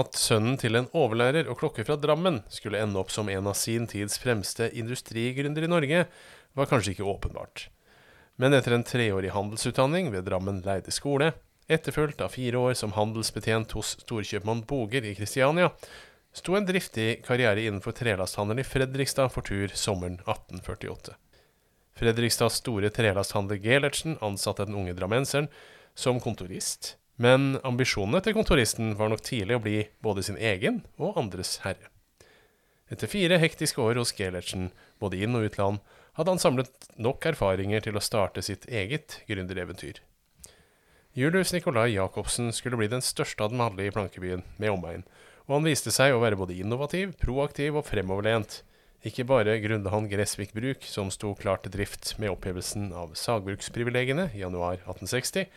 At sønnen til en overlærer og klokke fra Drammen skulle ende opp som en av sin tids fremste industrigründere i Norge, var kanskje ikke åpenbart. Men etter en treårig handelsutdanning ved Drammen leide skole, etterfulgt av fire år som handelsbetjent hos storkjøpmann Boger i Kristiania, sto en driftig karriere innenfor trelasthandelen i Fredrikstad for tur sommeren 1848. Fredrikstads store trelasthandler Gelertsen ansatte den unge drammenseren som kontorist, men ambisjonene til kontoristen var nok tidlig å bli både sin egen og andres herre. Etter fire hektiske år hos Gelertsen, både inn- og utland, hadde han samlet nok erfaringer til å starte sitt eget gründereventyr. Julius Nicolai Jacobsen skulle bli den største av dem alle i plankebyen, med omegn, og han viste seg å være både innovativ, proaktiv og fremoverlent. Ikke bare grunnet han Gressvik Bruk, som sto klart til drift med opphevelsen av sagbruksprivilegiene i januar 1860,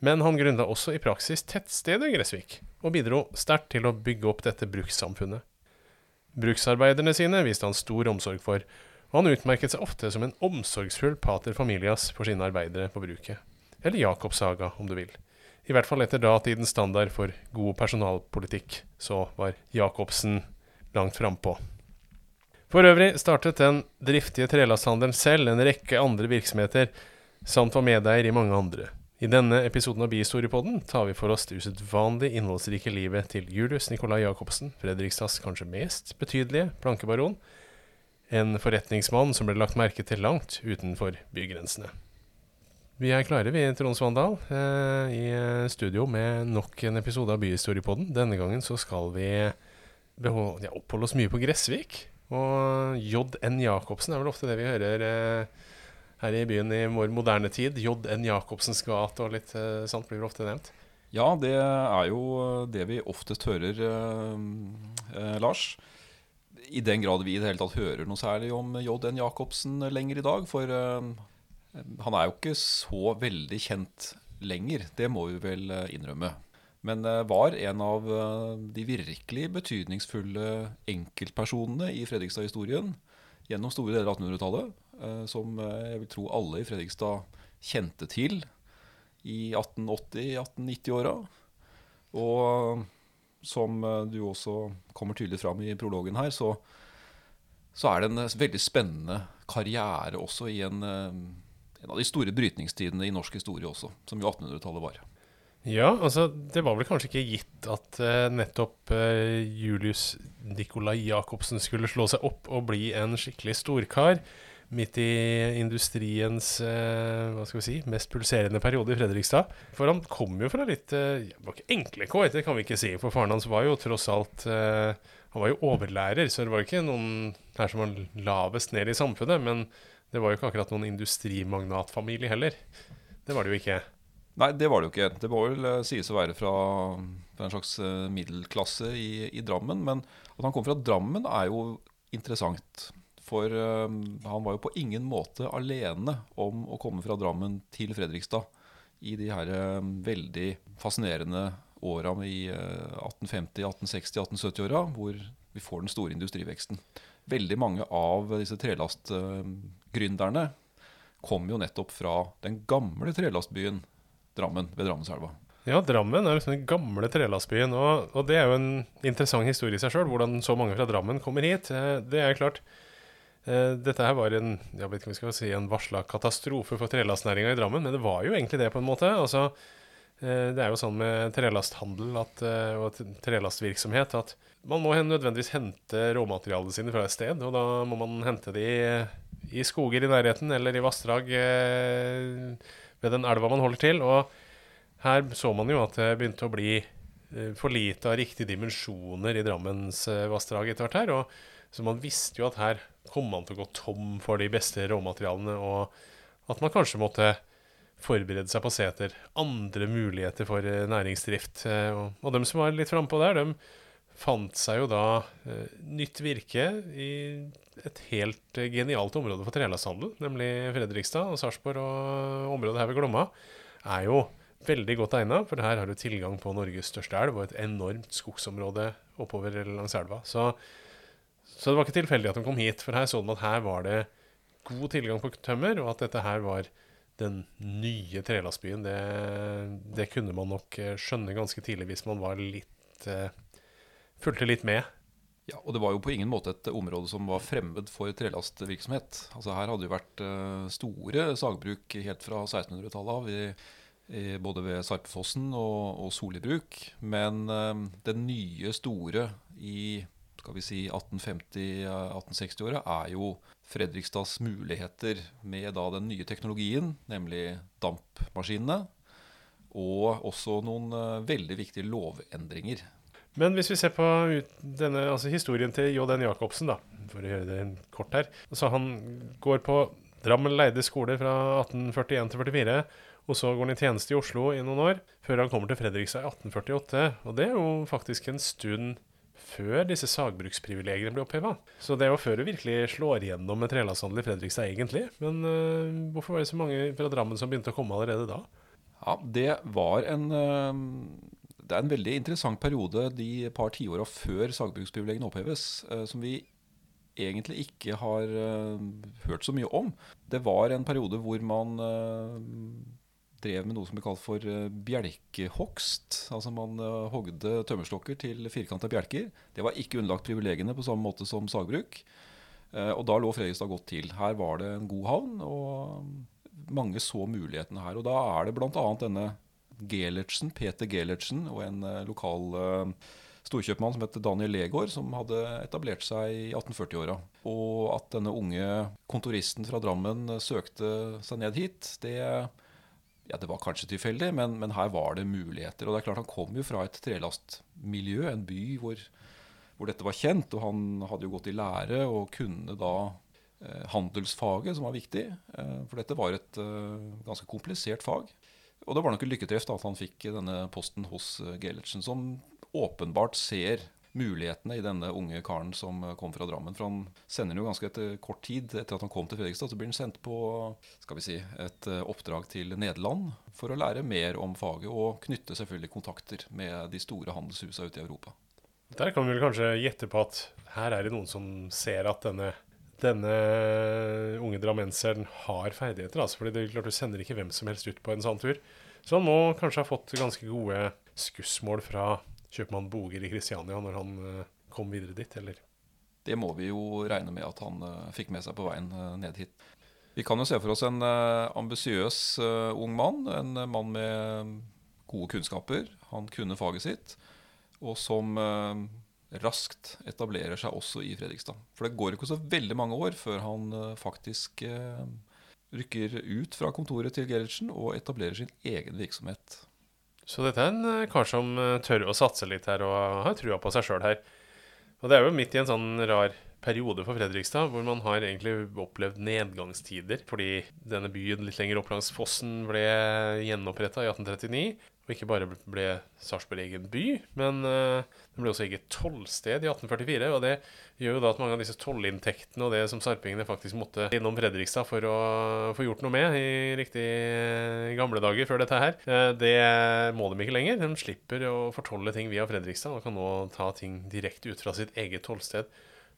men han grunna også i praksis tettstedet Gressvik, og bidro sterkt til å bygge opp dette brukssamfunnet. Bruksarbeiderne sine viste han stor omsorg for, og han utmerket seg ofte som en omsorgsfull pater familias for sine arbeidere på bruket. Eller Jakobshaga, om du vil. I hvert fall etter datidens standard for god personalpolitikk, så var Jacobsen langt frampå. For øvrig startet den driftige trelasthandelen selv en rekke andre virksomheter, samt var medeier i mange andre. I denne episoden av Bihistoriepodden tar vi for oss det usedvanlig innholdsrike livet til Julius Nicolai Jacobsen, Fredrikstads kanskje mest betydelige plankebaron. En forretningsmann som ble lagt merke til langt utenfor bygrensene. Vi er klare, vi, Trond Svandal, eh, i studio med nok en episode av Byhistoriepodden. Denne gangen så skal vi ja, oppholde oss mye på Gressvik. Og J.N. Jacobsen er vel ofte det vi hører eh, her i byen i vår moderne tid. J.N. Jacobsens gate og litt uh, sånt blir ofte nevnt. Ja, det er jo det vi oftest hører, uh, uh, Lars. I den grad vi i det hele tatt hører noe særlig om J.N. Jacobsen lenger i dag. For han er jo ikke så veldig kjent lenger, det må vi vel innrømme. Men var en av de virkelig betydningsfulle enkeltpersonene i Fredrikstad-historien gjennom store deler av 1800-tallet. Eh, som eh, jeg vil tro alle i Fredrikstad kjente til i 1880-1890-åra. Og som eh, du også kommer tydelig fram i prologen her, så, så er det en veldig spennende karriere også i en, en av de store brytningstidene i norsk historie også, som jo 1800-tallet var. Ja, altså det var vel kanskje ikke gitt at uh, nettopp uh, Julius Nikolai Jacobsen skulle slå seg opp og bli en skikkelig storkar midt i industriens eh, hva skal vi si, mest pulserende periode i Fredrikstad. For han kom jo fra litt eh, Det var ikke enkle kår, det kan vi ikke si. For faren hans var jo tross alt eh, Han var jo overlærer, så det var ikke noen her som var lavest ned i samfunnet. Men det var jo ikke akkurat noen industrimagnatfamilie heller. Det var det jo ikke. Nei, det var det jo ikke. Det må vel eh, sies å være fra, fra en slags eh, middelklasse i, i Drammen. Men at han kom fra Drammen, er jo interessant. For uh, han var jo på ingen måte alene om å komme fra Drammen til Fredrikstad i de her uh, veldig fascinerende åra i uh, 1850-, 1860-, 1870-åra, hvor vi får den store industriveksten. Veldig mange av disse trelastgründerne kom jo nettopp fra den gamle trelastbyen Drammen ved Drammenselva. Ja, Drammen er liksom den gamle trelastbyen. Og, og, det er jo en interessant historie i seg sjøl, hvordan så mange fra Drammen kommer hit. Eh, det er klart, dette her var en jeg vet ikke om vi skal si en varsla katastrofe for trelastnæringa i Drammen, men det var jo egentlig det, på en måte. Altså, uh, det er jo sånn med trelasthandel at, uh, og trelastvirksomhet at man må nødvendigvis hente råmaterialene sine fra et sted, og da må man hente de i skoger i nærheten eller i vassdrag ved den elva man holder til. Og her så man jo at det begynte å bli for lite av riktige dimensjoner i Drammens vassdrag etter hvert her. og så man visste jo at her kom man til å gå tom for de beste råmaterialene, og at man kanskje måtte forberede seg på å se etter andre muligheter for eh, næringsdrift. Eh, og, og dem som var litt frampå der, de fant seg jo da eh, nytt virke i et helt eh, genialt område for trelasthandel, nemlig Fredrikstad og Sarpsborg og området her ved Glomma, er jo veldig godt egna, for her har du tilgang på Norges største elv og et enormt skogsområde oppover langs elva. Så så det var ikke tilfeldig at de kom hit, for her så de at her var det god tilgang på tømmer, og at dette her var den nye trelastbyen. Det, det kunne man nok eh, skjønne ganske tidlig hvis man var litt eh, fulgte litt med. Ja, og det var jo på ingen måte et område som var fremmed for trelastvirksomhet. Altså Her hadde det vært uh, store sagbruk helt fra 1600-tallet av, i, både ved Sarpefossen og, og Solibruk. Men uh, det nye store i skal vi si 1850-1860-åra er jo Fredrikstads muligheter med da den nye teknologien, nemlig dampmaskinene. Og også noen uh, veldig viktige lovendringer men hvis vi ser på denne, altså historien til J.N. Jacobsen, da, for å gjøre det kort her så Han går på Drammen leide skole fra 1841 til 44, og så går han i tjeneste i Oslo i noen år, før han kommer til Fredrikstad i 1848. Og det er jo faktisk en stund før disse sagbruksprivilegiene ble oppheva. Så det er jo før du virkelig slår igjennom med trelasthandel i Fredrikstad, egentlig. Men uh, hvorfor var det så mange fra Drammen som begynte å komme allerede da? Ja, det var en uh det er en veldig interessant periode de par tiåra før sagbruksprivilegiene oppheves, eh, som vi egentlig ikke har hørt så mye om. Det var en periode hvor man drev med noe som ble kalt for uh, bjelkehogst. Altså man hogde tømmerstokker til firkanta bjelker. Det var ikke underlagt privilegiene på samme måte som sagbruk. og da lå Fredrikstad godt til. Her var det en god havn, og mange så mulighetene her. Og da er det bl.a. denne Gelertsen, Peter Gelertsen og en lokal storkjøpmann som het Daniel Legård, som hadde etablert seg i 1840-åra. Og at denne unge kontoristen fra Drammen søkte seg ned hit, det, ja, det var kanskje tilfeldig, men, men, her var det muligheter. Og det er klart Han kom jo fra et trelastmiljø, en by hvor, hvor dette var kjent. Og han hadde jo gått i lære og kunne da handelsfaget, som var viktig. For dette var et ganske komplisert fag. Og det var nok et lykketreff at han fikk denne posten hos Gellertsen, som åpenbart ser mulighetene i denne unge karen som eh, kom fra Drammen. For han sender jo ganske etter kort tid etter at han kom til Fredrikstad. Så blir han sendt på skal vi si, et eh, oppdrag til Nederland for å lære mer om faget, og knytte selvfølgelig kontakter med de store handelshusene ute i Europa. Der kan vi vel kanskje gjette på at her er det noen som ser at denne denne unge drammenseren har ferdigheter. Altså, fordi det er klart Du sender ikke hvem som helst ut på en sånn tur. Så han må kanskje ha fått ganske gode skussmål fra kjøpmann Boger i Kristiania når han uh, kom videre dit, eller? Det må vi jo regne med at han uh, fikk med seg på veien uh, ned hit. Vi kan jo se for oss en ambisiøs ung mann. En mann med gode kunnskaper. Han kunne faget sitt. Og som raskt etablerer seg også i Fredrikstad. For det går ikke så veldig mange år før han eh, faktisk eh, rykker ut fra kontoret til Gerhardsen og etablerer sin egen virksomhet. Så dette er en eh, kar som tør å satse litt her og har trua på seg sjøl her. Og det er jo midt i en sånn rar periode for Fredrikstad, hvor man har egentlig opplevd nedgangstider. Fordi denne byen litt lenger opp langs fossen ble gjenoppretta i 1839. Og ikke bare ble Sarpsborg egen by, men uh, den ble også eget tollsted i 1844. Og det gjør jo da at mange av disse tollinntektene og det som sarpingene faktisk måtte innom Fredrikstad for å få gjort noe med i riktig uh, gamle dager før dette her, uh, det må de ikke lenger. De slipper å fortolle ting via Fredrikstad og kan nå ta ting direkte ut fra sitt eget tollsted.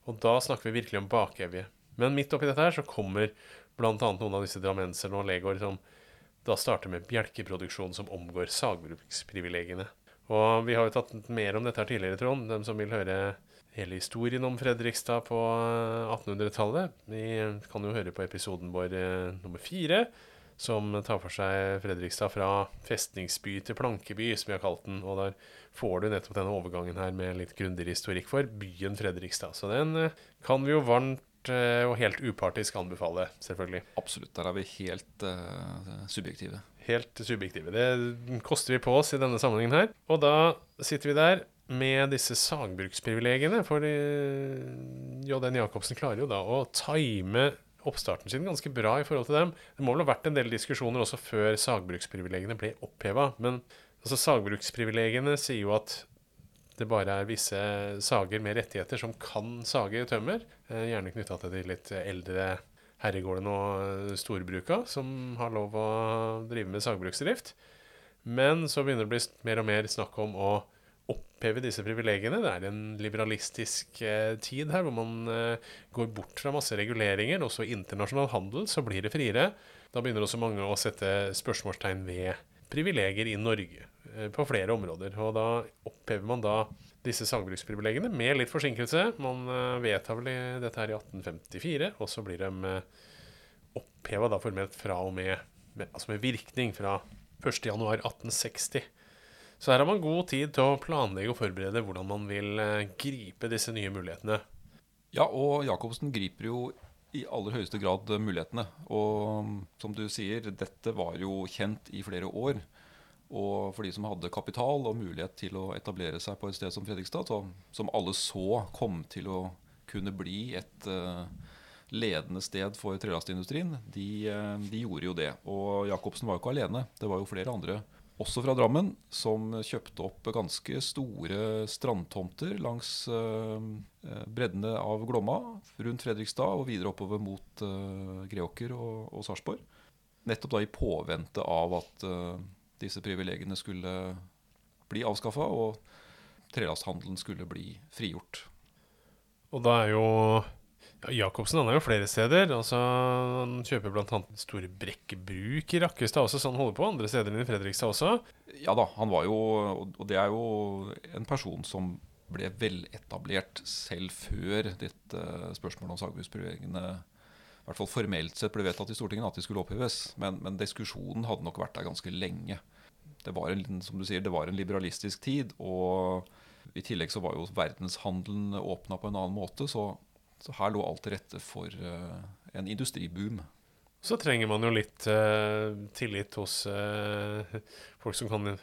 Og da snakker vi virkelig om bakevje. Men midt oppi dette her så kommer bl.a. noen av disse drammenserne og legård som da starter med bjelkeproduksjon som omgår sagbruksprivilegiene. Og vi har jo tatt mer om dette her tidligere, Trond. De som vil høre hele historien om Fredrikstad på 1800-tallet, vi kan jo høre på episoden vår eh, nummer fire, som tar for seg Fredrikstad fra festningsby til plankeby, som vi har kalt den. Og der får du nettopp denne overgangen her med litt grundigere historikk for byen Fredrikstad. Så den eh, kan vi jo varmt Eh, og helt upartisk anbefale, selvfølgelig. Absolutt. Der er vi helt uh, subjektive. Helt subjektive. Det koster vi på oss i denne sammenhengen her. Og da sitter vi der med disse sagbruksprivilegiene. For uh, J.N. Jacobsen klarer jo da å time oppstarten sin ganske bra i forhold til dem. Det må vel ha vært en del diskusjoner også før sagbruksprivilegiene ble oppheva. Men altså, sagbruksprivilegiene sier jo at det bare er visse sager med rettigheter som kan sage tømmer. Eh, gjerne knytta til de litt eldre herregårdene og storbruka, som har lov å drive med sagbruksdrift. Men så begynner det å bli mer og mer snakk om å oppheve disse privilegiene. Det er en liberalistisk eh, tid her, hvor man eh, går bort fra masse reguleringer. Også internasjonal handel, så blir det friere. Da begynner også mange å sette spørsmålstegn ved privilegier i Norge eh, på flere områder. Og da opphever man da disse sangbruksprivilegiene med litt forsinkelse. Man eh, vedtar vel dette her i 1854, og så blir de eh, oppheva da formelt fra og med, med Altså med virkning fra 1.1.1860. Så her har man god tid til å planlegge og forberede hvordan man vil eh, gripe disse nye mulighetene. Ja, og Jacobsen griper jo i aller høyeste grad mulighetene. Og mm, som du sier, dette var jo kjent i flere år. Og for de som hadde kapital og mulighet til å etablere seg på et sted som Fredrikstad, så, som alle så kom til å kunne bli et uh, ledende sted for trelastindustrien, de, uh, de gjorde jo det. Og Jacobsen var jo ikke alene. Det var jo flere andre, også fra Drammen, som kjøpte opp ganske store strandtomter langs eh, breddene av Glomma, rundt Fredrikstad og videre oppover mot Greåker og, og Sarpsborg. Nettopp da i påvente av at disse privilegiene skulle bli avskaffa, og trelasthandelen skulle bli frigjort. Og da er jo ja, Jacobsen han er jo flere steder. Altså, han kjøper bl.a. Store brekkebruk i Rakkestad også, så han holder på andre steder enn i Fredrikstad også. Ja da, han var jo Og det er jo en person som ble veletablert selv før dette spørsmålet om sagbruksprivilegiene i hvert fall formelt sett ble vedtatt i Stortinget at de skulle oppheves. Men, men diskusjonen hadde nok vært der ganske lenge. Det var en, som du sier, det var en liberalistisk tid, og i tillegg så var jo verdenshandelen åpna på en annen måte, så, så her lå alt til rette for eh, en industriboom. Så trenger man jo litt uh, tillit hos uh, folk som kan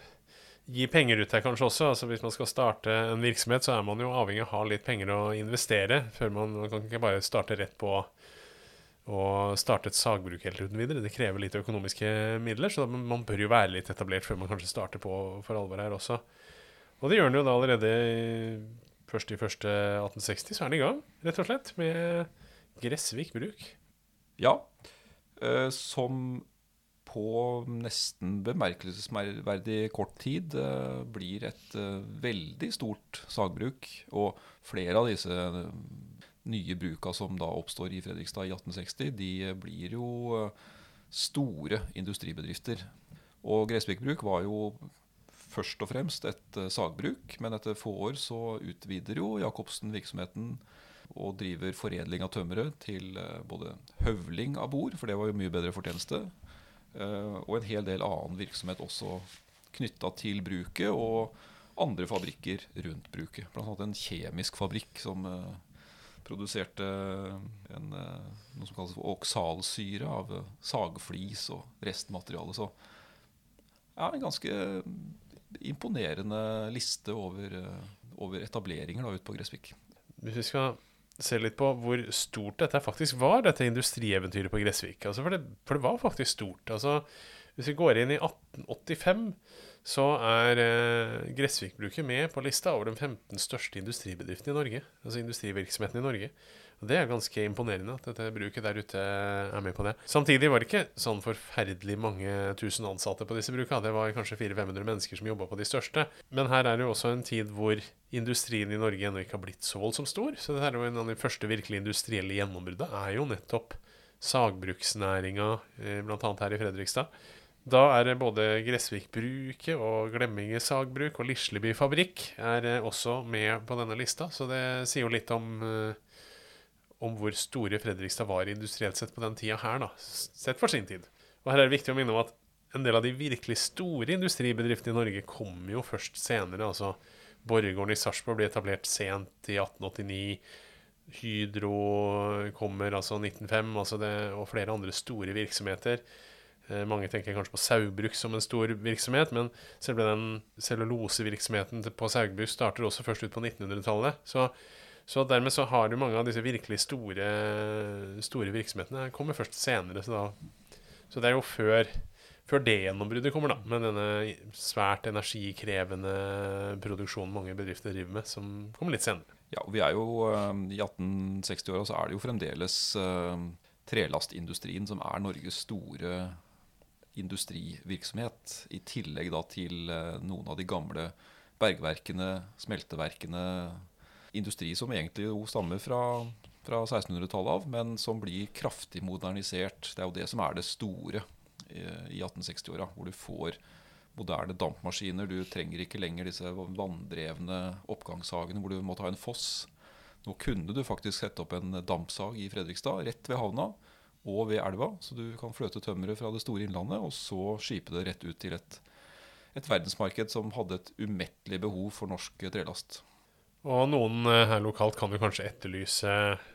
gi penger ut her kanskje også. Altså Hvis man skal starte en virksomhet, så er man jo avhengig av å ha litt penger å investere. Før man, man kan ikke bare starte rett på å starte et sagbruk helt uten videre. Det krever litt økonomiske midler, så man bør jo være litt etablert før man kanskje starter på for alvor her også. Og det gjør han jo da allerede først i første 1860, så er han i gang, rett og slett, med Gressvik bruk. Ja, eh, som på nesten bemerkelsesverdig kort tid eh, blir et eh, veldig stort sagbruk. Og flere av disse eh, nye bruka som da oppstår i Fredrikstad i 1860, de blir jo eh, store industribedrifter. Og Gressvik bruk var jo først og fremst et eh, sagbruk, men etter få år så utvider jo Jacobsen virksomheten og driver foredling av tømmeret til eh, både høvling av bord, for det var jo mye bedre fortjeneste, og en hel del annen virksomhet også knytta til bruket, og andre fabrikker rundt bruket. Annet en kjemisk fabrikk som produserte en, eh, noe som kalles oksalsyre av eh, sagflis og restmateriale. Så ja, en ganske imponerende liste over, eh, over etableringer da, ute på Gressvik. Hvis vi skal se litt på hvor stort dette faktisk var, dette industrieventyret på Gressvik. Altså for, det, for det var faktisk stort. Altså, hvis vi går inn i 1885, så er eh, Gressvik-bruket med på lista over de 15 største industribedriftene i Norge. Altså industrivirksomheten i Norge. Og Det er ganske imponerende at dette bruket der ute er med på det. Samtidig var det ikke sånn forferdelig mange tusen ansatte på disse bruka. Det var kanskje 400-500 mennesker som jobba på de største. Men her er det jo også en tid hvor industrien i Norge ennå ikke har blitt så voldsomt stor. Så dette er jo en av de første virkelig industrielle gjennombruddene er jo nettopp sagbruksnæringa, bl.a. blant annet her i Fredrikstad. Da er både Gressvik-bruket og Glemminge sagbruk og Lisleby fabrikk er eh, også med på denne lista, så det sier jo litt om eh, om hvor store Fredrikstad var industrielt sett på den tida her, da, sett for sin tid. Og her er det viktig å minne om at en del av de virkelig store industribedriftene i Norge kom jo først senere. altså Borregaarden i Sarpsborg ble etablert sent i 1889. Hydro kommer altså 1905, altså det, og flere andre store virksomheter. Eh, mange tenker kanskje på Saugbrugs som en stor virksomhet, men selve den cellulosevirksomheten på Saugbrugs starter også først ut på 1900-tallet. Så, så dermed så har du mange av disse virkelig store, store virksomhetene kommer først senere. Så, da, så det er jo før, før det gjennombruddet kommer, da, med denne svært energikrevende produksjonen mange bedrifter driver med, som kommer litt senere. Ja, og vi er jo eh, I 1860-åra så er det jo fremdeles eh, trelastindustrien som er Norges store industrivirksomhet. I tillegg til eh, noen av de gamle bergverkene, smelteverkene. Industri som egentlig jo stammer fra, fra 1600-tallet av, men som blir kraftig modernisert. Det er jo det som er det store eh, i 1860-åra, hvor du får moderne dampmaskiner. Du trenger ikke lenger disse vanndrevne oppgangshagene hvor du må ta en foss. Nå kunne du faktisk sette opp en dampsag i Fredrikstad, rett ved havna og ved elva. Så du kan fløte tømmeret fra det store innlandet, og så skipe det rett ut til et, et verdensmarked som hadde et umettelig behov for norsk trelast. Og noen eh, her lokalt kan jo kanskje etterlyse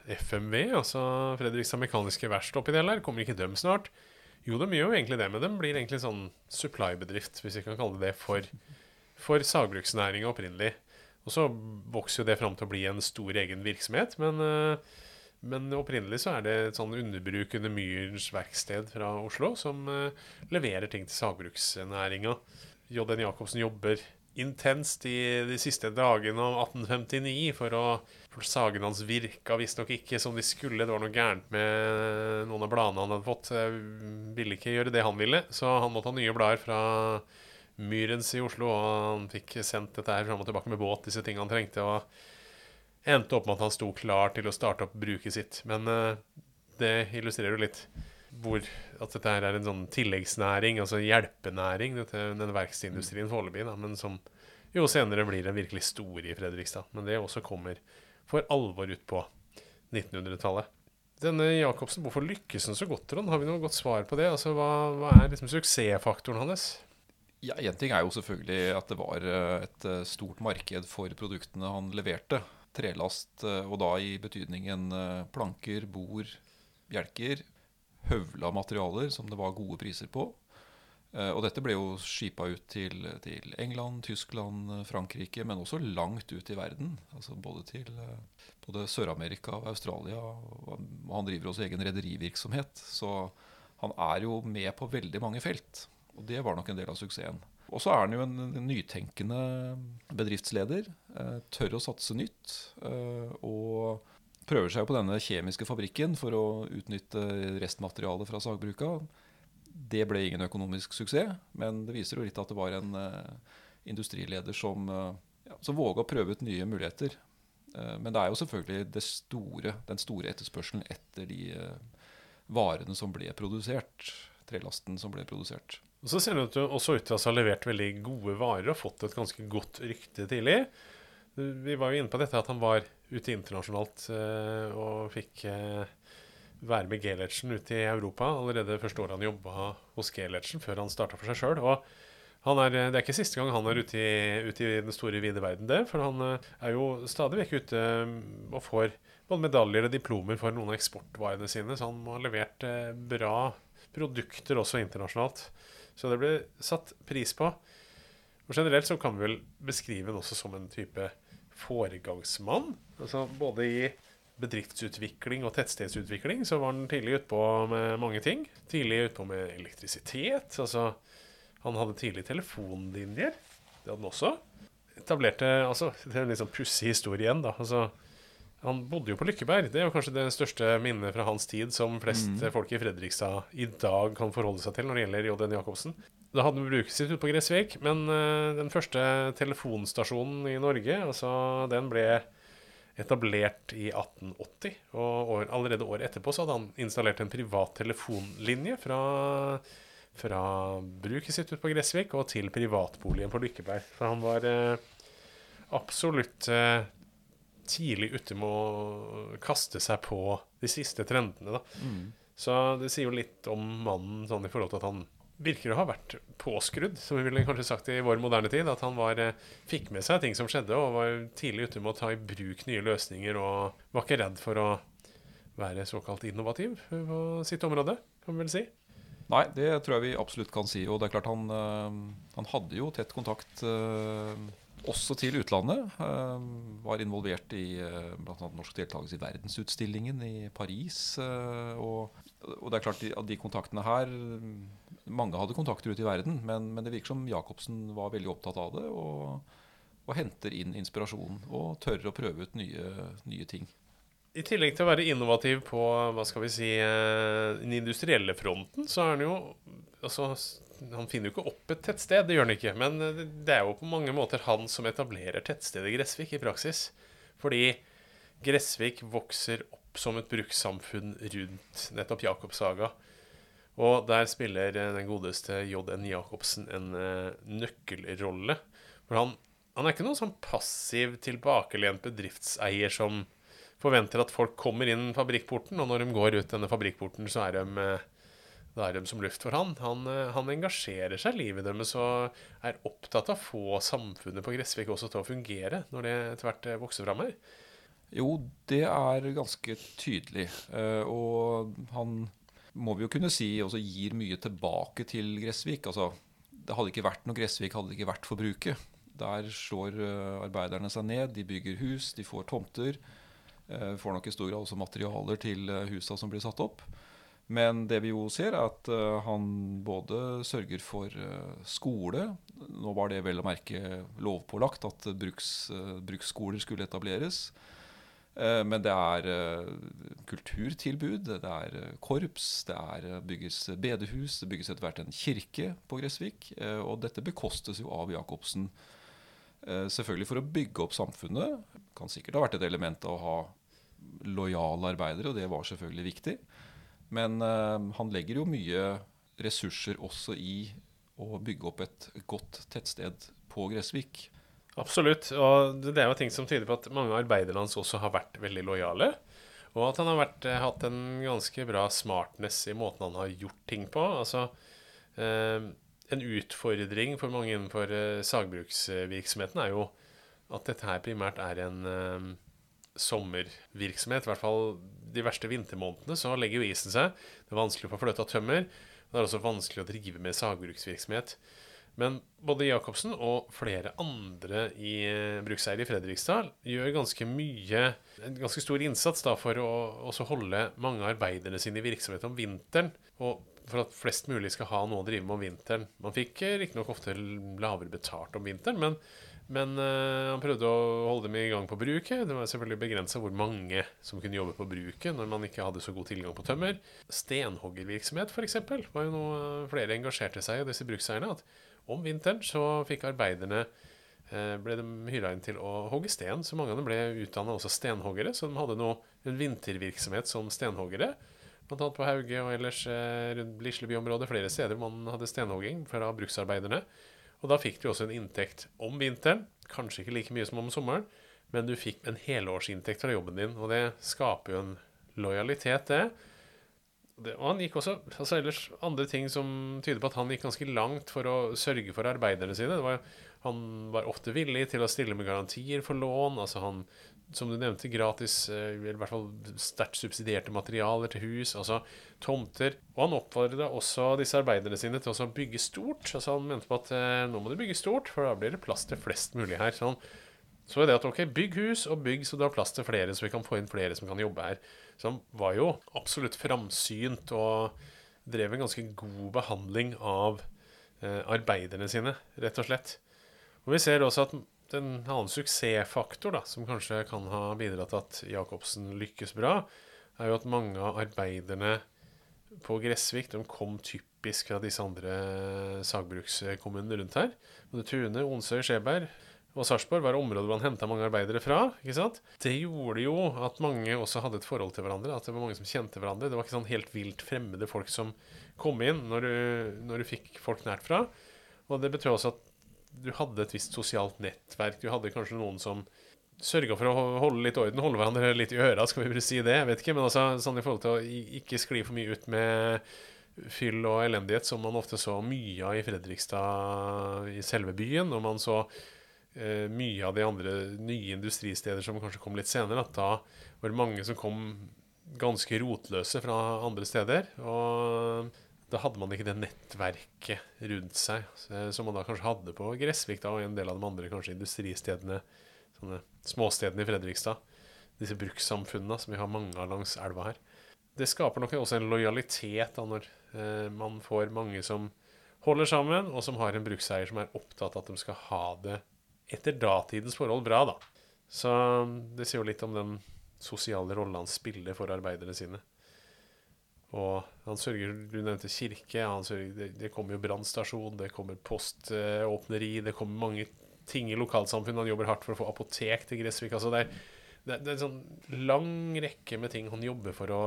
FMV, altså Fredrikstad Mekaniske Verksted oppi det der. Kommer ikke dem snart? Jo, de gjør jo egentlig det, men de blir egentlig sånn supply-bedrift, hvis vi kan kalle det det, for, for sagbruksnæringa opprinnelig. Og så vokser jo det fram til å bli en stor egen virksomhet, men, eh, men opprinnelig så er det et sånn underbruk under Myrens verksted fra Oslo som eh, leverer ting til sagbruksnæringa. JN Jacobsen jobber intenst i de siste dagene av 1859 for å For sagene hans virka visstnok ikke som de skulle. Det var noe gærent med noen av bladene han hadde fått. Jeg ville ikke gjøre det han ville, så han måtte ha nye blader fra Myrens i Oslo. Og han fikk sendt dette her fram og tilbake med båt, disse tingene han trengte. Og endte opp med at han sto klar til å starte opp bruket sitt. Men uh, det illustrerer jo litt hvor at dette her er en sånn tilleggsnæring, altså hjelpenæring, dette, denne verkstedindustrien foreløpig, men som jo senere blir en virkelig stor i Fredrikstad. Men det også kommer for alvor ut på 1900-tallet. Denne Jacobsen, hvorfor lykkes han så godt, Trond? Har vi noe godt svar på det? Altså, hva, hva er liksom suksessfaktoren hans? Ja, Én ting er jo selvfølgelig at det var eh, et eh, stort marked for produktene han leverte. Trelast, eh, og da i betydningen planker, bord, bjelker, høvla materialer som det var gode priser på. Eh, og dette ble jo skipa ut til, til, England, Tyskland, Frankrike, men også langt ut i verden. Altså både til eh, både Sør-Amerika og Australia. Og han driver også egen rederivirksomhet. Så han er jo med på veldig mange felt. Og det var nok en del av suksessen. Og så er han jo en nytenkende bedriftsleder. Eh, tør å satse nytt. Og prøver seg på denne kjemiske fabrikken for å utnytte restmaterialet fra sagbruka. Det ble ingen økonomisk suksess, men det viser jo litt at det var en uh, industrileder som, ja, som våga å prøve ut nye muligheter. Men det er jo selvfølgelig store, den store etterspørselen etter de varene som ble produsert. Trelasten som ble produsert. Og Så ser det også ut til å ha levert veldig gode varer og fått et ganske godt rykte tidlig. Vi var jo inne på dette at han var ute internasjonalt eh, og fikk eh, være med Gelertsen ute i Europa allerede første året han jobba hos Gelertsen, før han starta for seg sjøl. Er, det er ikke siste gang han er ute i, ute i den store, vide verden, det. For han eh, er jo stadig vekk ute og får både medaljer og diplomer for noen av eksportvarene sine. Så han har levert bra produkter også internasjonalt. Så det ble satt pris på. Og Generelt så kan vi vel beskrive den også som en type foregangsmann. Altså både i bedriftsutvikling og tettstedsutvikling så var han tidlig utpå med mange ting. Tidlig utpå med elektrisitet. Altså, han hadde tidlig telefonlinjer. Det hadde han også. Etablerte altså, Det er en litt sånn pussig historie igjen, da. Altså, han bodde jo på Lykkeberg. Det er jo kanskje det største minnet fra hans tid som flest mm. folk i Fredrikstad i dag kan forholde seg til når det gjelder J.N. Jacobsen. Da hadde vi bruket sitt ute på Gressvik, men uh, den første telefonstasjonen i Norge, altså den ble etablert i 1880. Og år, allerede året etterpå så hadde han installert en privat telefonlinje fra, fra bruket sitt ute på Gressvik og til privatboligen på Lykkeberg. Så han var uh, absolutt uh, tidlig ute med å kaste seg på de siste trendene. Da. Mm. Så det sier jo litt om mannen sånn i forhold til at han virker å ha vært påskrudd, som vi ville kanskje sagt i vår moderne tid. At han var, eh, fikk med seg ting som skjedde, og var tidlig ute med å ta i bruk nye løsninger. Og var ikke redd for å være såkalt innovativ på sitt område, kan vi vel si. Nei, det tror jeg vi absolutt kan si. Og det er klart han, eh, han hadde jo tett kontakt eh, også til utlandet. Var involvert i bl.a. norsk deltakelse i verdensutstillingen i Paris. Og, og det er klart at de kontaktene her mange hadde kontakter ute i verden, men, men, det virker som Jacobsen var veldig opptatt av det. Og, og henter inn inspirasjon og tør å prøve ut nye, nye, ting. I tillegg til å være innovativ på hva skal vi si, eh, den industrielle fronten, så er han jo altså, Han finner jo ikke opp et tettsted, det gjør han ikke. Men det er jo på mange måter han som etablerer tettstedet Gressvik i praksis. Fordi Gressvik vokser opp som et brukssamfunn rundt nettopp Jakobsaga. Og der spiller eh, den godeste J.N. Jacobsen en eh, nøkkelrolle. For han, han er ikke noen sånn passiv, tilbakelent bedriftseier som forventer at folk kommer inn fabrikkporten, og når de går ut denne fabrikkporten, så er de, da er dem som luft for han. Han, eh, han engasjerer seg i livet deres og er opptatt av å få samfunnet på Gressvik også til å fungere, når det etter hvert eh, vokser fram her. Jo, det er ganske tydelig. Eh, og han må vi jo kunne si også gir mye tilbake til Gressvik. Altså, det hadde ikke vært noe Gressvik, hadde det ikke vært for bruket. Der slår arbeiderne seg ned, de bygger hus, de får tomter. Får nok i stor grad også materialer til husa som blir satt opp. Men det vi jo ser, er at uh, han både sørger for uh, skole Nå var det vel å merke lovpålagt at bruks, uh, bruksskoler skulle etableres. men det er kulturtilbud, det er korps, det er bygges bedehus, det bygges etter hvert en kirke på Gressvik. og dette bekostes jo av Jacobsen. selvfølgelig for å bygge opp samfunnet. Kan sikkert ha vært et element av å ha lojale arbeidere, og det var selvfølgelig viktig. Men uh, han legger jo mye ressurser også i å bygge opp et godt tettsted på Gressvik. Absolutt. Og det er jo ting som tyder på at mange arbeiderne hans også har vært veldig lojale. Og at han har vært, eh, hatt en ganske bra smartness i måten han har gjort ting på. Altså eh, En utfordring for mange innenfor eh, sagbruksvirksomheten er jo at dette her primært er en eh, sommervirksomhet. I hvert fall de verste vintermånedene så legger jo isen seg. Det er vanskelig å få fløta tømmer. Det er også vanskelig å drive med sagbruksvirksomhet. Men både Jacobsen og flere andre i eh, brukseiere i Fredrikstad gjør ganske mye, en ganske stor innsats da, for å holde mange av arbeiderne sine i virksomhet om vinteren. Og for at flest mulig skal ha noe å drive med om vinteren. Man fikk eh, riktignok ofte lavere betalt om vinteren, men men uh, han prøvde å holde dem i gang på bruket. Det var selvfølgelig begrensa hvor mange som kunne jobbe på bruket når man ikke hadde så god tilgang på tømmer. Stenhoggervirksomhet f.eks. var jo noe flere engasjerte seg i, disse brukseierne. At om vinteren så fikk arbeiderne uh, ble de hyra inn til å hogge sten. Så mange av dem ble utdanna også stenhoggere, så de hadde noe, en vintervirksomhet som stenhoggere. Blant annet på Hauge og ellers rundt Lisleby-området flere steder man hadde stenhogging fra bruksarbeiderne. Og da fikk du også en inntekt om vinteren. Kanskje ikke like mye som om sommeren, men du fikk en helårsinntekt fra jobben din. Og det skaper jo en lojalitet, det. det og han gikk også altså ellers andre ting som tyder på at han gikk ganske langt for å sørge for arbeiderne sine. Det Var, han var ofte villig til å stille med garantier for lån. altså Han som du nevnte, gratis, eh, eller i hvert fall sterkt subsidierte materialer til hus, altså tomter. Og han oppfordra også disse arbeiderne sine til å bygge stort. Altså Han mente på at eh, nå må du bygge stort, for da blir det plass til flest mulig her. Så han så er det at ok, bygg hus, og bygg så du har plass til flere, så vi kan få inn flere som kan jobbe her. Så han var jo absolutt framsynt og drev en ganske god behandling av eh, arbeiderne sine, rett og slett. Og vi ser også at en annen suksessfaktor da, som kanskje kan ha bidratt til at Jacobsen lykkes bra, er jo at mange av arbeiderne på Gressvik de kom typisk fra disse andre sagbrukskommunene rundt her. Både Tune, Onsøy, Skjeberg og Sarpsborg var områder hvor han henta mange arbeidere fra. ikke sant? Det gjorde jo at mange også hadde et forhold til hverandre. At det var mange som kjente hverandre. Det var ikke sånn helt vilt fremmede folk som kom inn når du, når du fikk folk nært fra. Og det betød også at du hadde et visst sosialt nettverk. Du hadde kanskje noen som sørga for å holde litt orden, holde hverandre litt i øra, skal vi bare si det. Jeg vet ikke, men altså, sånn i forhold til å ikke skli for mye ut med fyll og elendighet, som man ofte så mye av i Fredrikstad, i selve byen. Og man så eh, mye av de andre nye industristeder som kanskje kom litt senere. At da var det mange som kom ganske rotløse fra andre steder. Og da hadde man ikke det nettverket rundt seg som man da kanskje hadde på Gressvik da, og en del av de andre kanskje industristedene, sånne småstedene i Fredrikstad. Disse brukssamfunnene som vi har mange av langs elva her. Det skaper nok også en lojalitet da, når eh, man får mange som holder sammen, og som har en brukseier som er opptatt av at de skal ha det etter datidens forhold bra. da. Så det sier jo litt om den sosiale rollen han spiller for arbeiderne sine. Og han sørger, Du nevnte kirke. Sørger, det, det, kommer jo brannstasjon, det kommer poståpneri, det kommer mange ting i lokalsamfunnet. Han jobber hardt for å få apotek til Gressvik. altså det er, det, det er en sånn lang rekke med ting han jobber for å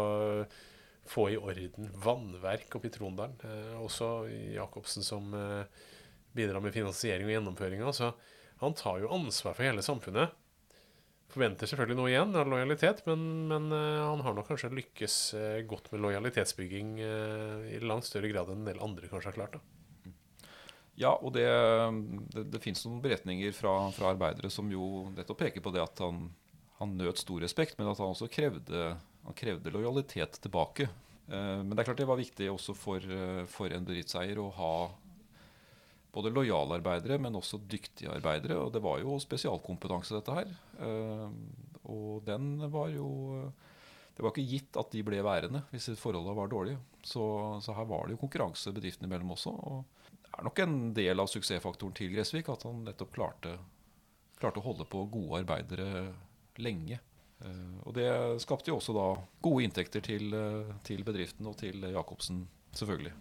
få i orden vannverk oppe i Trondalen. Eh, også Jacobsen som eh, bidrar med finansiering og gjennomføringa. Så han tar jo ansvar for hele samfunnet. Forventer selvfølgelig noe igjen av lojalitet, men, men eh, han har nok kanskje lykkes eh, godt med lojalitetsbygging eh, i langt større grad enn en del andre kanskje har klart. da. Ja, og det, det, det fins noen beretninger fra, fra, arbeidere som jo nettopp peker på det at han, han nøt stor respekt, men at han også krevde, han krevde lojalitet tilbake. Eh, men det er klart det var viktig også for, for en bedriftseier å ha både lojale arbeidere, men også dyktige arbeidere. Og det var jo spesialkompetanse, dette her. Uh, og den var jo Det var ikke gitt at de ble værende hvis forholdene var dårlige. Så, så her var det jo konkurranse bedriftene imellom også. og er nok en del av suksessfaktoren til Gressvik at han nettopp klarte, klarte å holde på gode arbeidere lenge. Uh, og det skapte jo også da gode inntekter til, uh, til bedriften og til Jacobsen, selvfølgelig.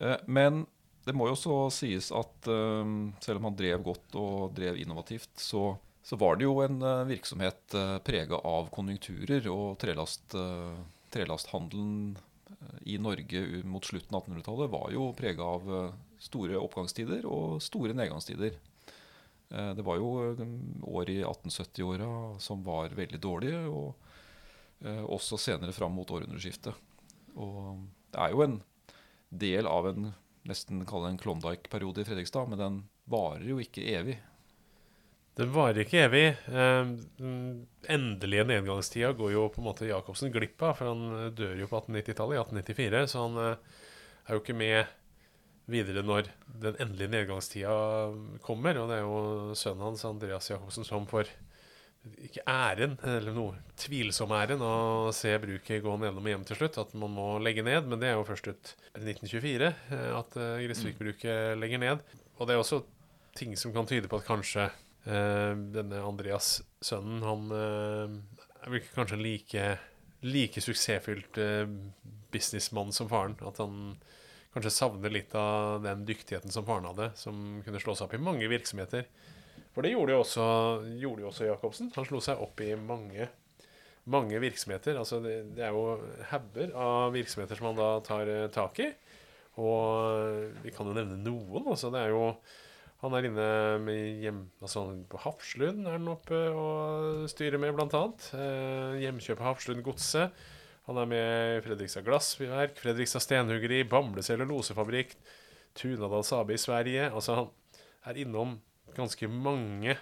Uh, men det må jo også sies at selv om han drev godt og drev innovativt, så, så var det jo en virksomhet uh, prega av konjunkturer, og trelast, trelasthandelen i Norge mot slutten av 1800-tallet var jo prega av store oppgangstider og store nedgangstider. Eh, det var jo eh, år i 1870-åra som var veldig dårlige, og eh, også senere fram mot århundreskiftet. Og det er jo en del av en nesten kalle en Klondyke-periode i Fredrikstad, men den varer jo ikke evig. Den varer ikke evig. Den endelige nedgangstida går jo på en måte Jacobsen glipp av, for han dør jo på 1890-tallet, i 1894, så han er jo ikke med videre når den endelige nedgangstida kommer. Og det er jo sønnen hans, Andreas Jacobsen, som får ikke æren, eller noe tvilsom æren, å se bruket gå nedom hjem til slutt. At man må legge ned. Men det er jo først ut 1924 eh, at eh, Gressvik-bruket legger ned. Og det er også ting som kan tyde på at kanskje eh, denne Andreas, sønnen, han eh, er kanskje kanskje like, like suksessfylt eh, businessmann som faren. At han kanskje savner litt av den dyktigheten som faren hadde, som kunne slå seg opp i mange virksomheter. For det gjorde jo også, gjorde jo også Jacobsen. Han slo seg opp i mange, mange virksomheter. Altså det, det er jo hauger av virksomheter som han da tar eh, tak i. Og vi kan jo nevne noen. Altså det er jo han er inne med hjem, altså på Hafslund er han oppe og styrer med, blant annet. Eh, hjemkjøp av Hafslund Godset. Han er med i Fredrikstad Glassverk, Fredrikstad Stenhuggeri, Bamble cellulosefabrikk, Tunadal Sabe i Sverige. Altså, han er innom ganske mange,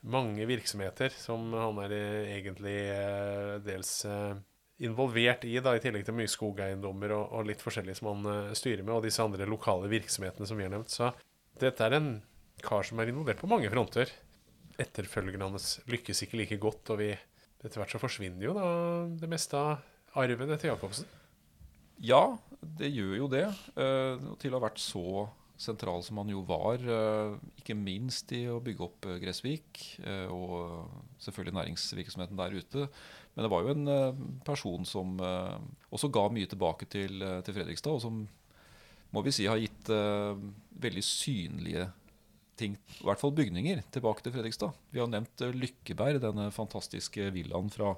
mange virksomheter som han er egentlig eh, dels eh, involvert i, da, i tillegg til mye skogeiendommer og, og, litt forskjellig som han styrer med, og disse andre lokale virksomhetene som vi har nevnt. Så dette er en kar som er involvert på mange fronter. Etterfølgerne hans lykkes ikke like godt, og vi etter hvert så forsvinner jo da det meste av arven etter Jacobsen? Ja, det gjør jo det. Uh, til å ha vært så sentral som han jo var, uh, ikke minst i å bygge opp uh, Gressvik, og selvfølgelig næringsvirksomheten der ute. Men det var jo en person som også ga mye tilbake til, til, Fredrikstad, og som må vi si har gitt veldig synlige ting, i hvert fall bygninger, tilbake til Fredrikstad. Vi har nevnt Lykkeberg, denne fantastiske villaen fra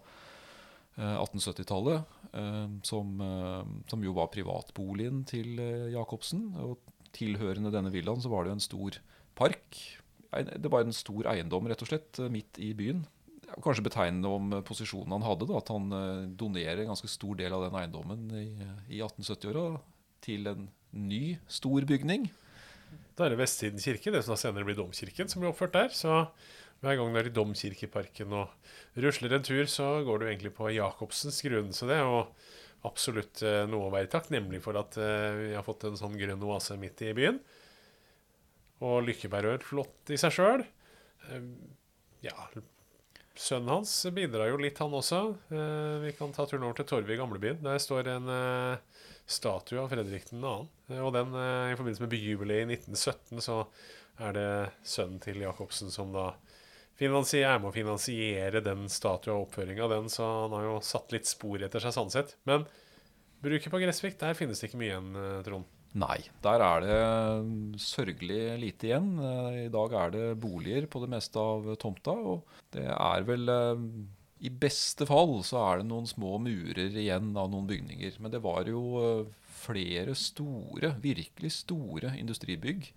1870-tallet, eh, som, eh, som, jo var privatboligen til eh, Jacobsen. Og tilhørende denne villaen så var det jo en stor park. Det var en stor eiendom rett og slett midt i byen. Kanskje betegnende om posisjonen han hadde, da, at han donerer en ganske stor del av den eiendommen i, i 1870-åra til en ny, stor bygning. Da er det Vestsiden kirke, det som senere blir domkirken, som blir oppført der. Så hver gang du er i Domkirkeparken og rusler en tur, så går du egentlig på Jacobsens grunn. Så det er jo absolutt eh, noe å være takknemlig for at eh, vi har fått en sånn grønn oase midt i byen. Og Lykkeberg er flott i seg sjøl. Eh, ja, sønnen hans bidrar jo litt, han også. Vi kan ta turen over til Torvet i gamlebyen. Der står en statue av Fredrik 2. Eh, og den, i forbindelse med byjubileet i 1917, så er det sønnen til Jacobsen som da er med finansiere den statuen og oppføringa av den, så han har jo satt litt spor etter seg sånn sett. Men bruket på Gressvik, der finnes det ikke mye igjen, eh, Trond? Nei, der er det sørgelig lite igjen. Eh, I dag er det boliger på det meste av tomta. Og det er vel eh, I beste fall så er det noen små murer igjen av noen bygninger. Men det var jo flere store, virkelig store industribygg.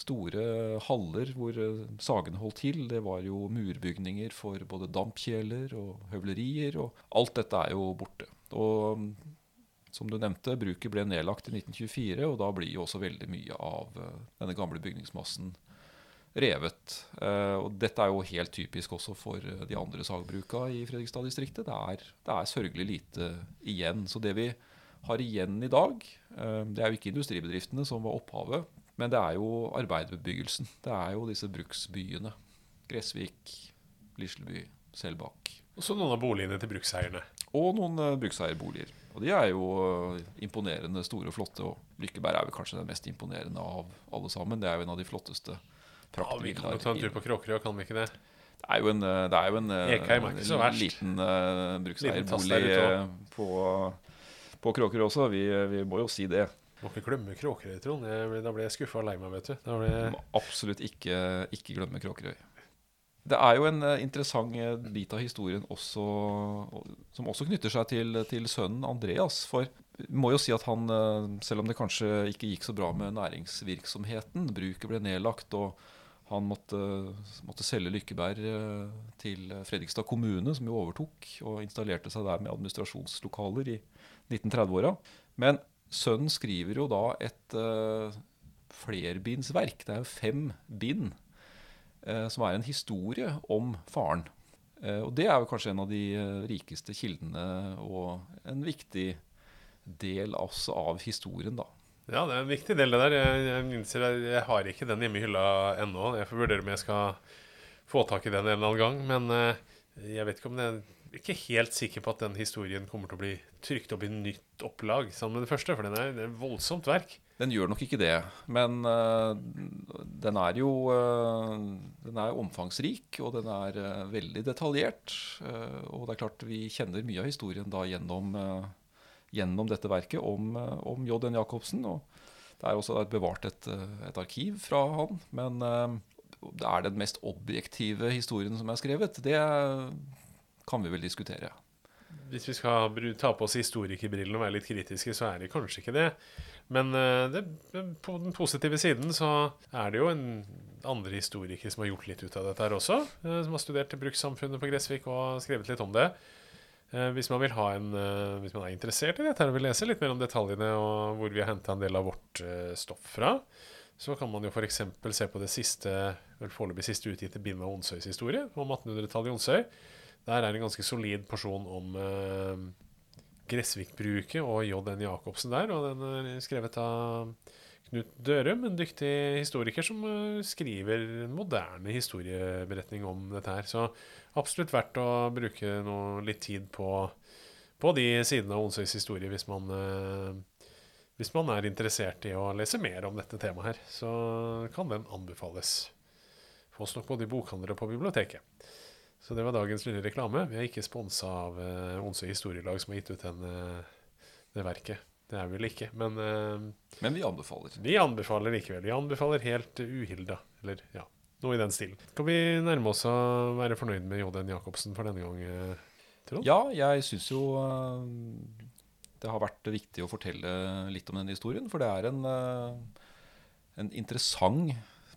Store haller hvor eh, sagene holdt til. Det var jo murbygninger for både dampkjeler og høvlerier. Og alt dette er jo borte. Og mm, som du nevnte, bruket ble nedlagt i 1924, og da blir jo også veldig mye av eh, denne gamle bygningsmassen revet. Eh, og dette er jo helt typisk også for de andre sagbruka i Fredrikstad-distriktet. Det, det er sørgelig lite igjen. Så det vi har igjen i dag, det er jo ikke industribedriftene som var opphavet, men det er jo arbeiderbebyggelsen. Det er jo disse bruksbyene. Gressvik, Lisleby, Selbakk. Og så noen av boligene til brukseierne. Og noen uh, brukseierboliger. Og de er jo eh, imponerende store og flotte. Og Lykkeberg er vel kanskje den mest imponerende av alle sammen. Det er jo en av de flotteste Ja, vi kan jo ta en tur på Kråkerøy, kan vi ikke det? Det er jo en, eh, det er jo en Ekheim er ikke så verst. liten uh, brukseierbolig på, på Kråkerøy også. Vi, vi må jo si det. Må ikke glemme Kråkerøy, Trond. Da ble jeg skuffa og lei meg, vet du. Da ble... Absolutt ikke, ikke glemme Kråkerøy. Det er jo en eh, interessant eh, bit av historien også, som også knytter seg til, til sønnen Andreas. For vi må jo si at han, eh, selv om det kanskje ikke gikk så bra med næringsvirksomheten, bruket ble nedlagt, og han måtte, måtte selge Lykkeberg til Fredrikstad kommune, som jo overtok, og installerte seg der med administrasjonslokaler i 1930-åra. Men sønnen skriver jo da et uh, flerbindsverk. Det er jo fem bind uh, som er en historie om faren. Uh, og det er jo kanskje en av de eh, rikeste kildene og en viktig del også av historien, da. Ja, det er en viktig del, det der. Jeg, jeg jeg har ikke den hjemme i hylla ennå. Jeg får vurdere om jeg skal få tak i den en eller annen gang. Men eh, jeg vet ikke om det er ikke helt sikker på at den historien kommer til å bli trykt opp i nytt opplag sammen med det første, for den er, det er et voldsomt verk. Den gjør nok ikke det, men uh, den er jo uh, Den er omfangsrik, og den er uh, veldig detaljert. og det er klart vi kjenner mye av historien da gjennom, gjennom dette verket om, om J.N. Jacobsen. Og det er også bevart et, et arkiv fra han, men det er den mest objektive historien som er skrevet. Det kan vi vel diskutere. Hvis vi skal ta på oss historikerbrillene og være litt kritiske, så er det kanskje ikke det. Men eh, det, på den positive siden så er det jo en andre historikere som har gjort litt ut av dette her også. eh, Som har studert brukssamfunnet på Gressvik og skrevet litt om det. Eh, Hvis man en Hvis man er interessert i dette og vil lese litt mer om detaljene og hvor vi har henta en del av vårt stoff fra, så kan man jo f.eks. se på det siste vel foreløpig siste utgitte bindet av Onsøys historie om 1800-tallet i Onsøy. Der er en ganske solid porsjon om eh, Gressvik-bruket og J.N. Jacobsen der. Og den er skrevet av Knut Dørum, en dyktig historiker som eh, skriver en moderne historieberetning om dette her. Så absolutt verdt å bruke noe, litt tid på, på de sidene av Onsøys historie hvis man, eh, hvis man er interessert i å lese mer om dette temaet her. Så kan den anbefales. Fås nok både i bokhandler og på biblioteket. Så det var dagens lille reklame. Vi er ikke sponsa av uh, Onsøy Historielag, som har gitt ut den, uh, det verket. Det er vi vel ikke. Men uh, Men vi anbefaler. vi anbefaler likevel. Vi anbefaler helt uh, uhilda. Eller ja, noe i den stilen. Skal vi nærme oss å være fornøyd med J.N. Jacobsen for denne gang? eh, Trond? Ja, jeg syns jo eh, det har vært viktig å fortelle litt om denne historien. For det er en, eh, en interessant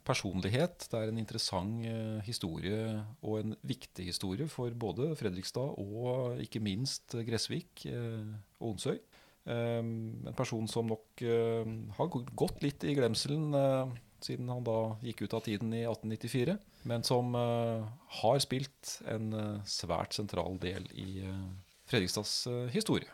personlighet. Det er en interessant eh, historie og en viktig historie for både Fredrikstad og ikke minst Gressvik eh, og Onsøy. Eh, En person som nok eh, har gått litt i glemselen eh, siden han da gikk ut av tiden i 1894, men som eh, har spilt en eh, svært sentral del i eh, Fredrikstads eh, historie.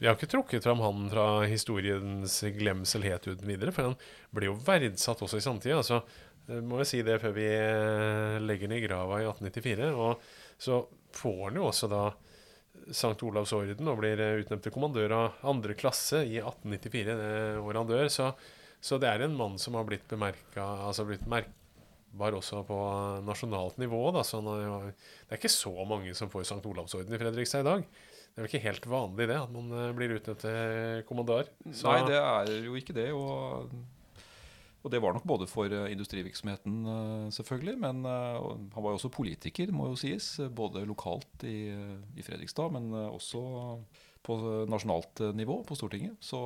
Vi har ikke trukket fram han fra historiens glemsel helt uten videre, for han ble jo verdsatt også i samtida. Altså, eh, må jeg si det før vi eh, legger i grava i 1894. Og så får han jo også da St. Olavs orden og blir eh, utnevnt til kommandør av andre klasse i 1894, det året han dør. Så, så det er en mann som har blitt bemerka, altså blitt merkbar også på nasjonalt nivå. Da, så han det er ikke så mange som får St. Olavs orden i Fredrikstad i dag. Det er jo ikke helt vanlig det, at man eh, blir utnevnt til kommandør. Så- Nei, det er jo ikke det. Og Og det var nok både for eh, industrivirksomheten, eh, selvfølgelig, men eh, han var jo også politiker, må jo sies. Både lokalt i, i Fredrikstad, men også på nasjonalt nivå på Stortinget. Så,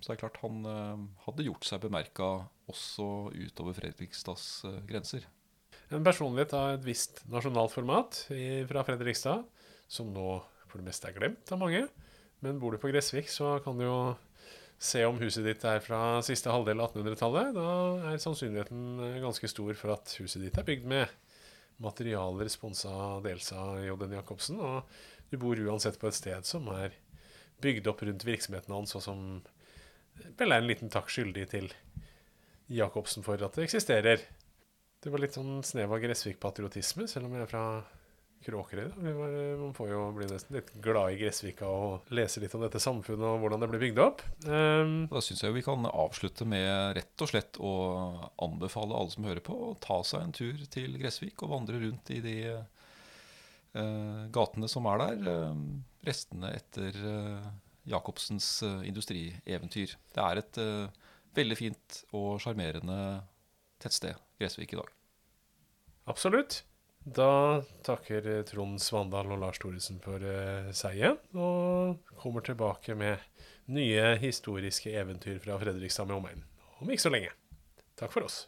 så er det klart han hadde gjort seg bemerka også utover Fredrikstads grenser. En personlighet av et visst nasjonalt format fra Fredrikstad, som nå for det meste er glemt av mange. Men bor du på Gressvik, så kan du jo se om huset ditt er fra siste halvdel av 1800-tallet. Da er sannsynligheten eh, ganske stor for at huset ditt er bygd med materialer sponsa dels av J.N. Jacobsen. Og du bor uansett på et sted som er bygd opp rundt virksomheten hans, og som vel er en liten takk skyldig til Jacobsen for at det eksisterer. Det var litt sånn snev av Gressvik-patriotisme, selv om jeg er fra Kråkerøy. Var, man får jo bli nesten litt glad i Gressvika og lese litt om dette samfunnet og hvordan det ble bygd opp. Um, da syns jeg vi kan avslutte med rett og slett å anbefale alle som hører på, å ta seg en tur til Gressvik og vandre rundt i de uh, gatene som er der. Uh, restene etter uh, Jacobsens industrieventyr. Det er et veldig fint og sjarmerende tettsted, Gressvik i dag. Absolutt. Da takker Trond Svandal og Lars Thoresen for uh, seg og kommer tilbake med nye historiske eventyr fra Fredrikstad med omegn om ikke så lenge. Takk for oss.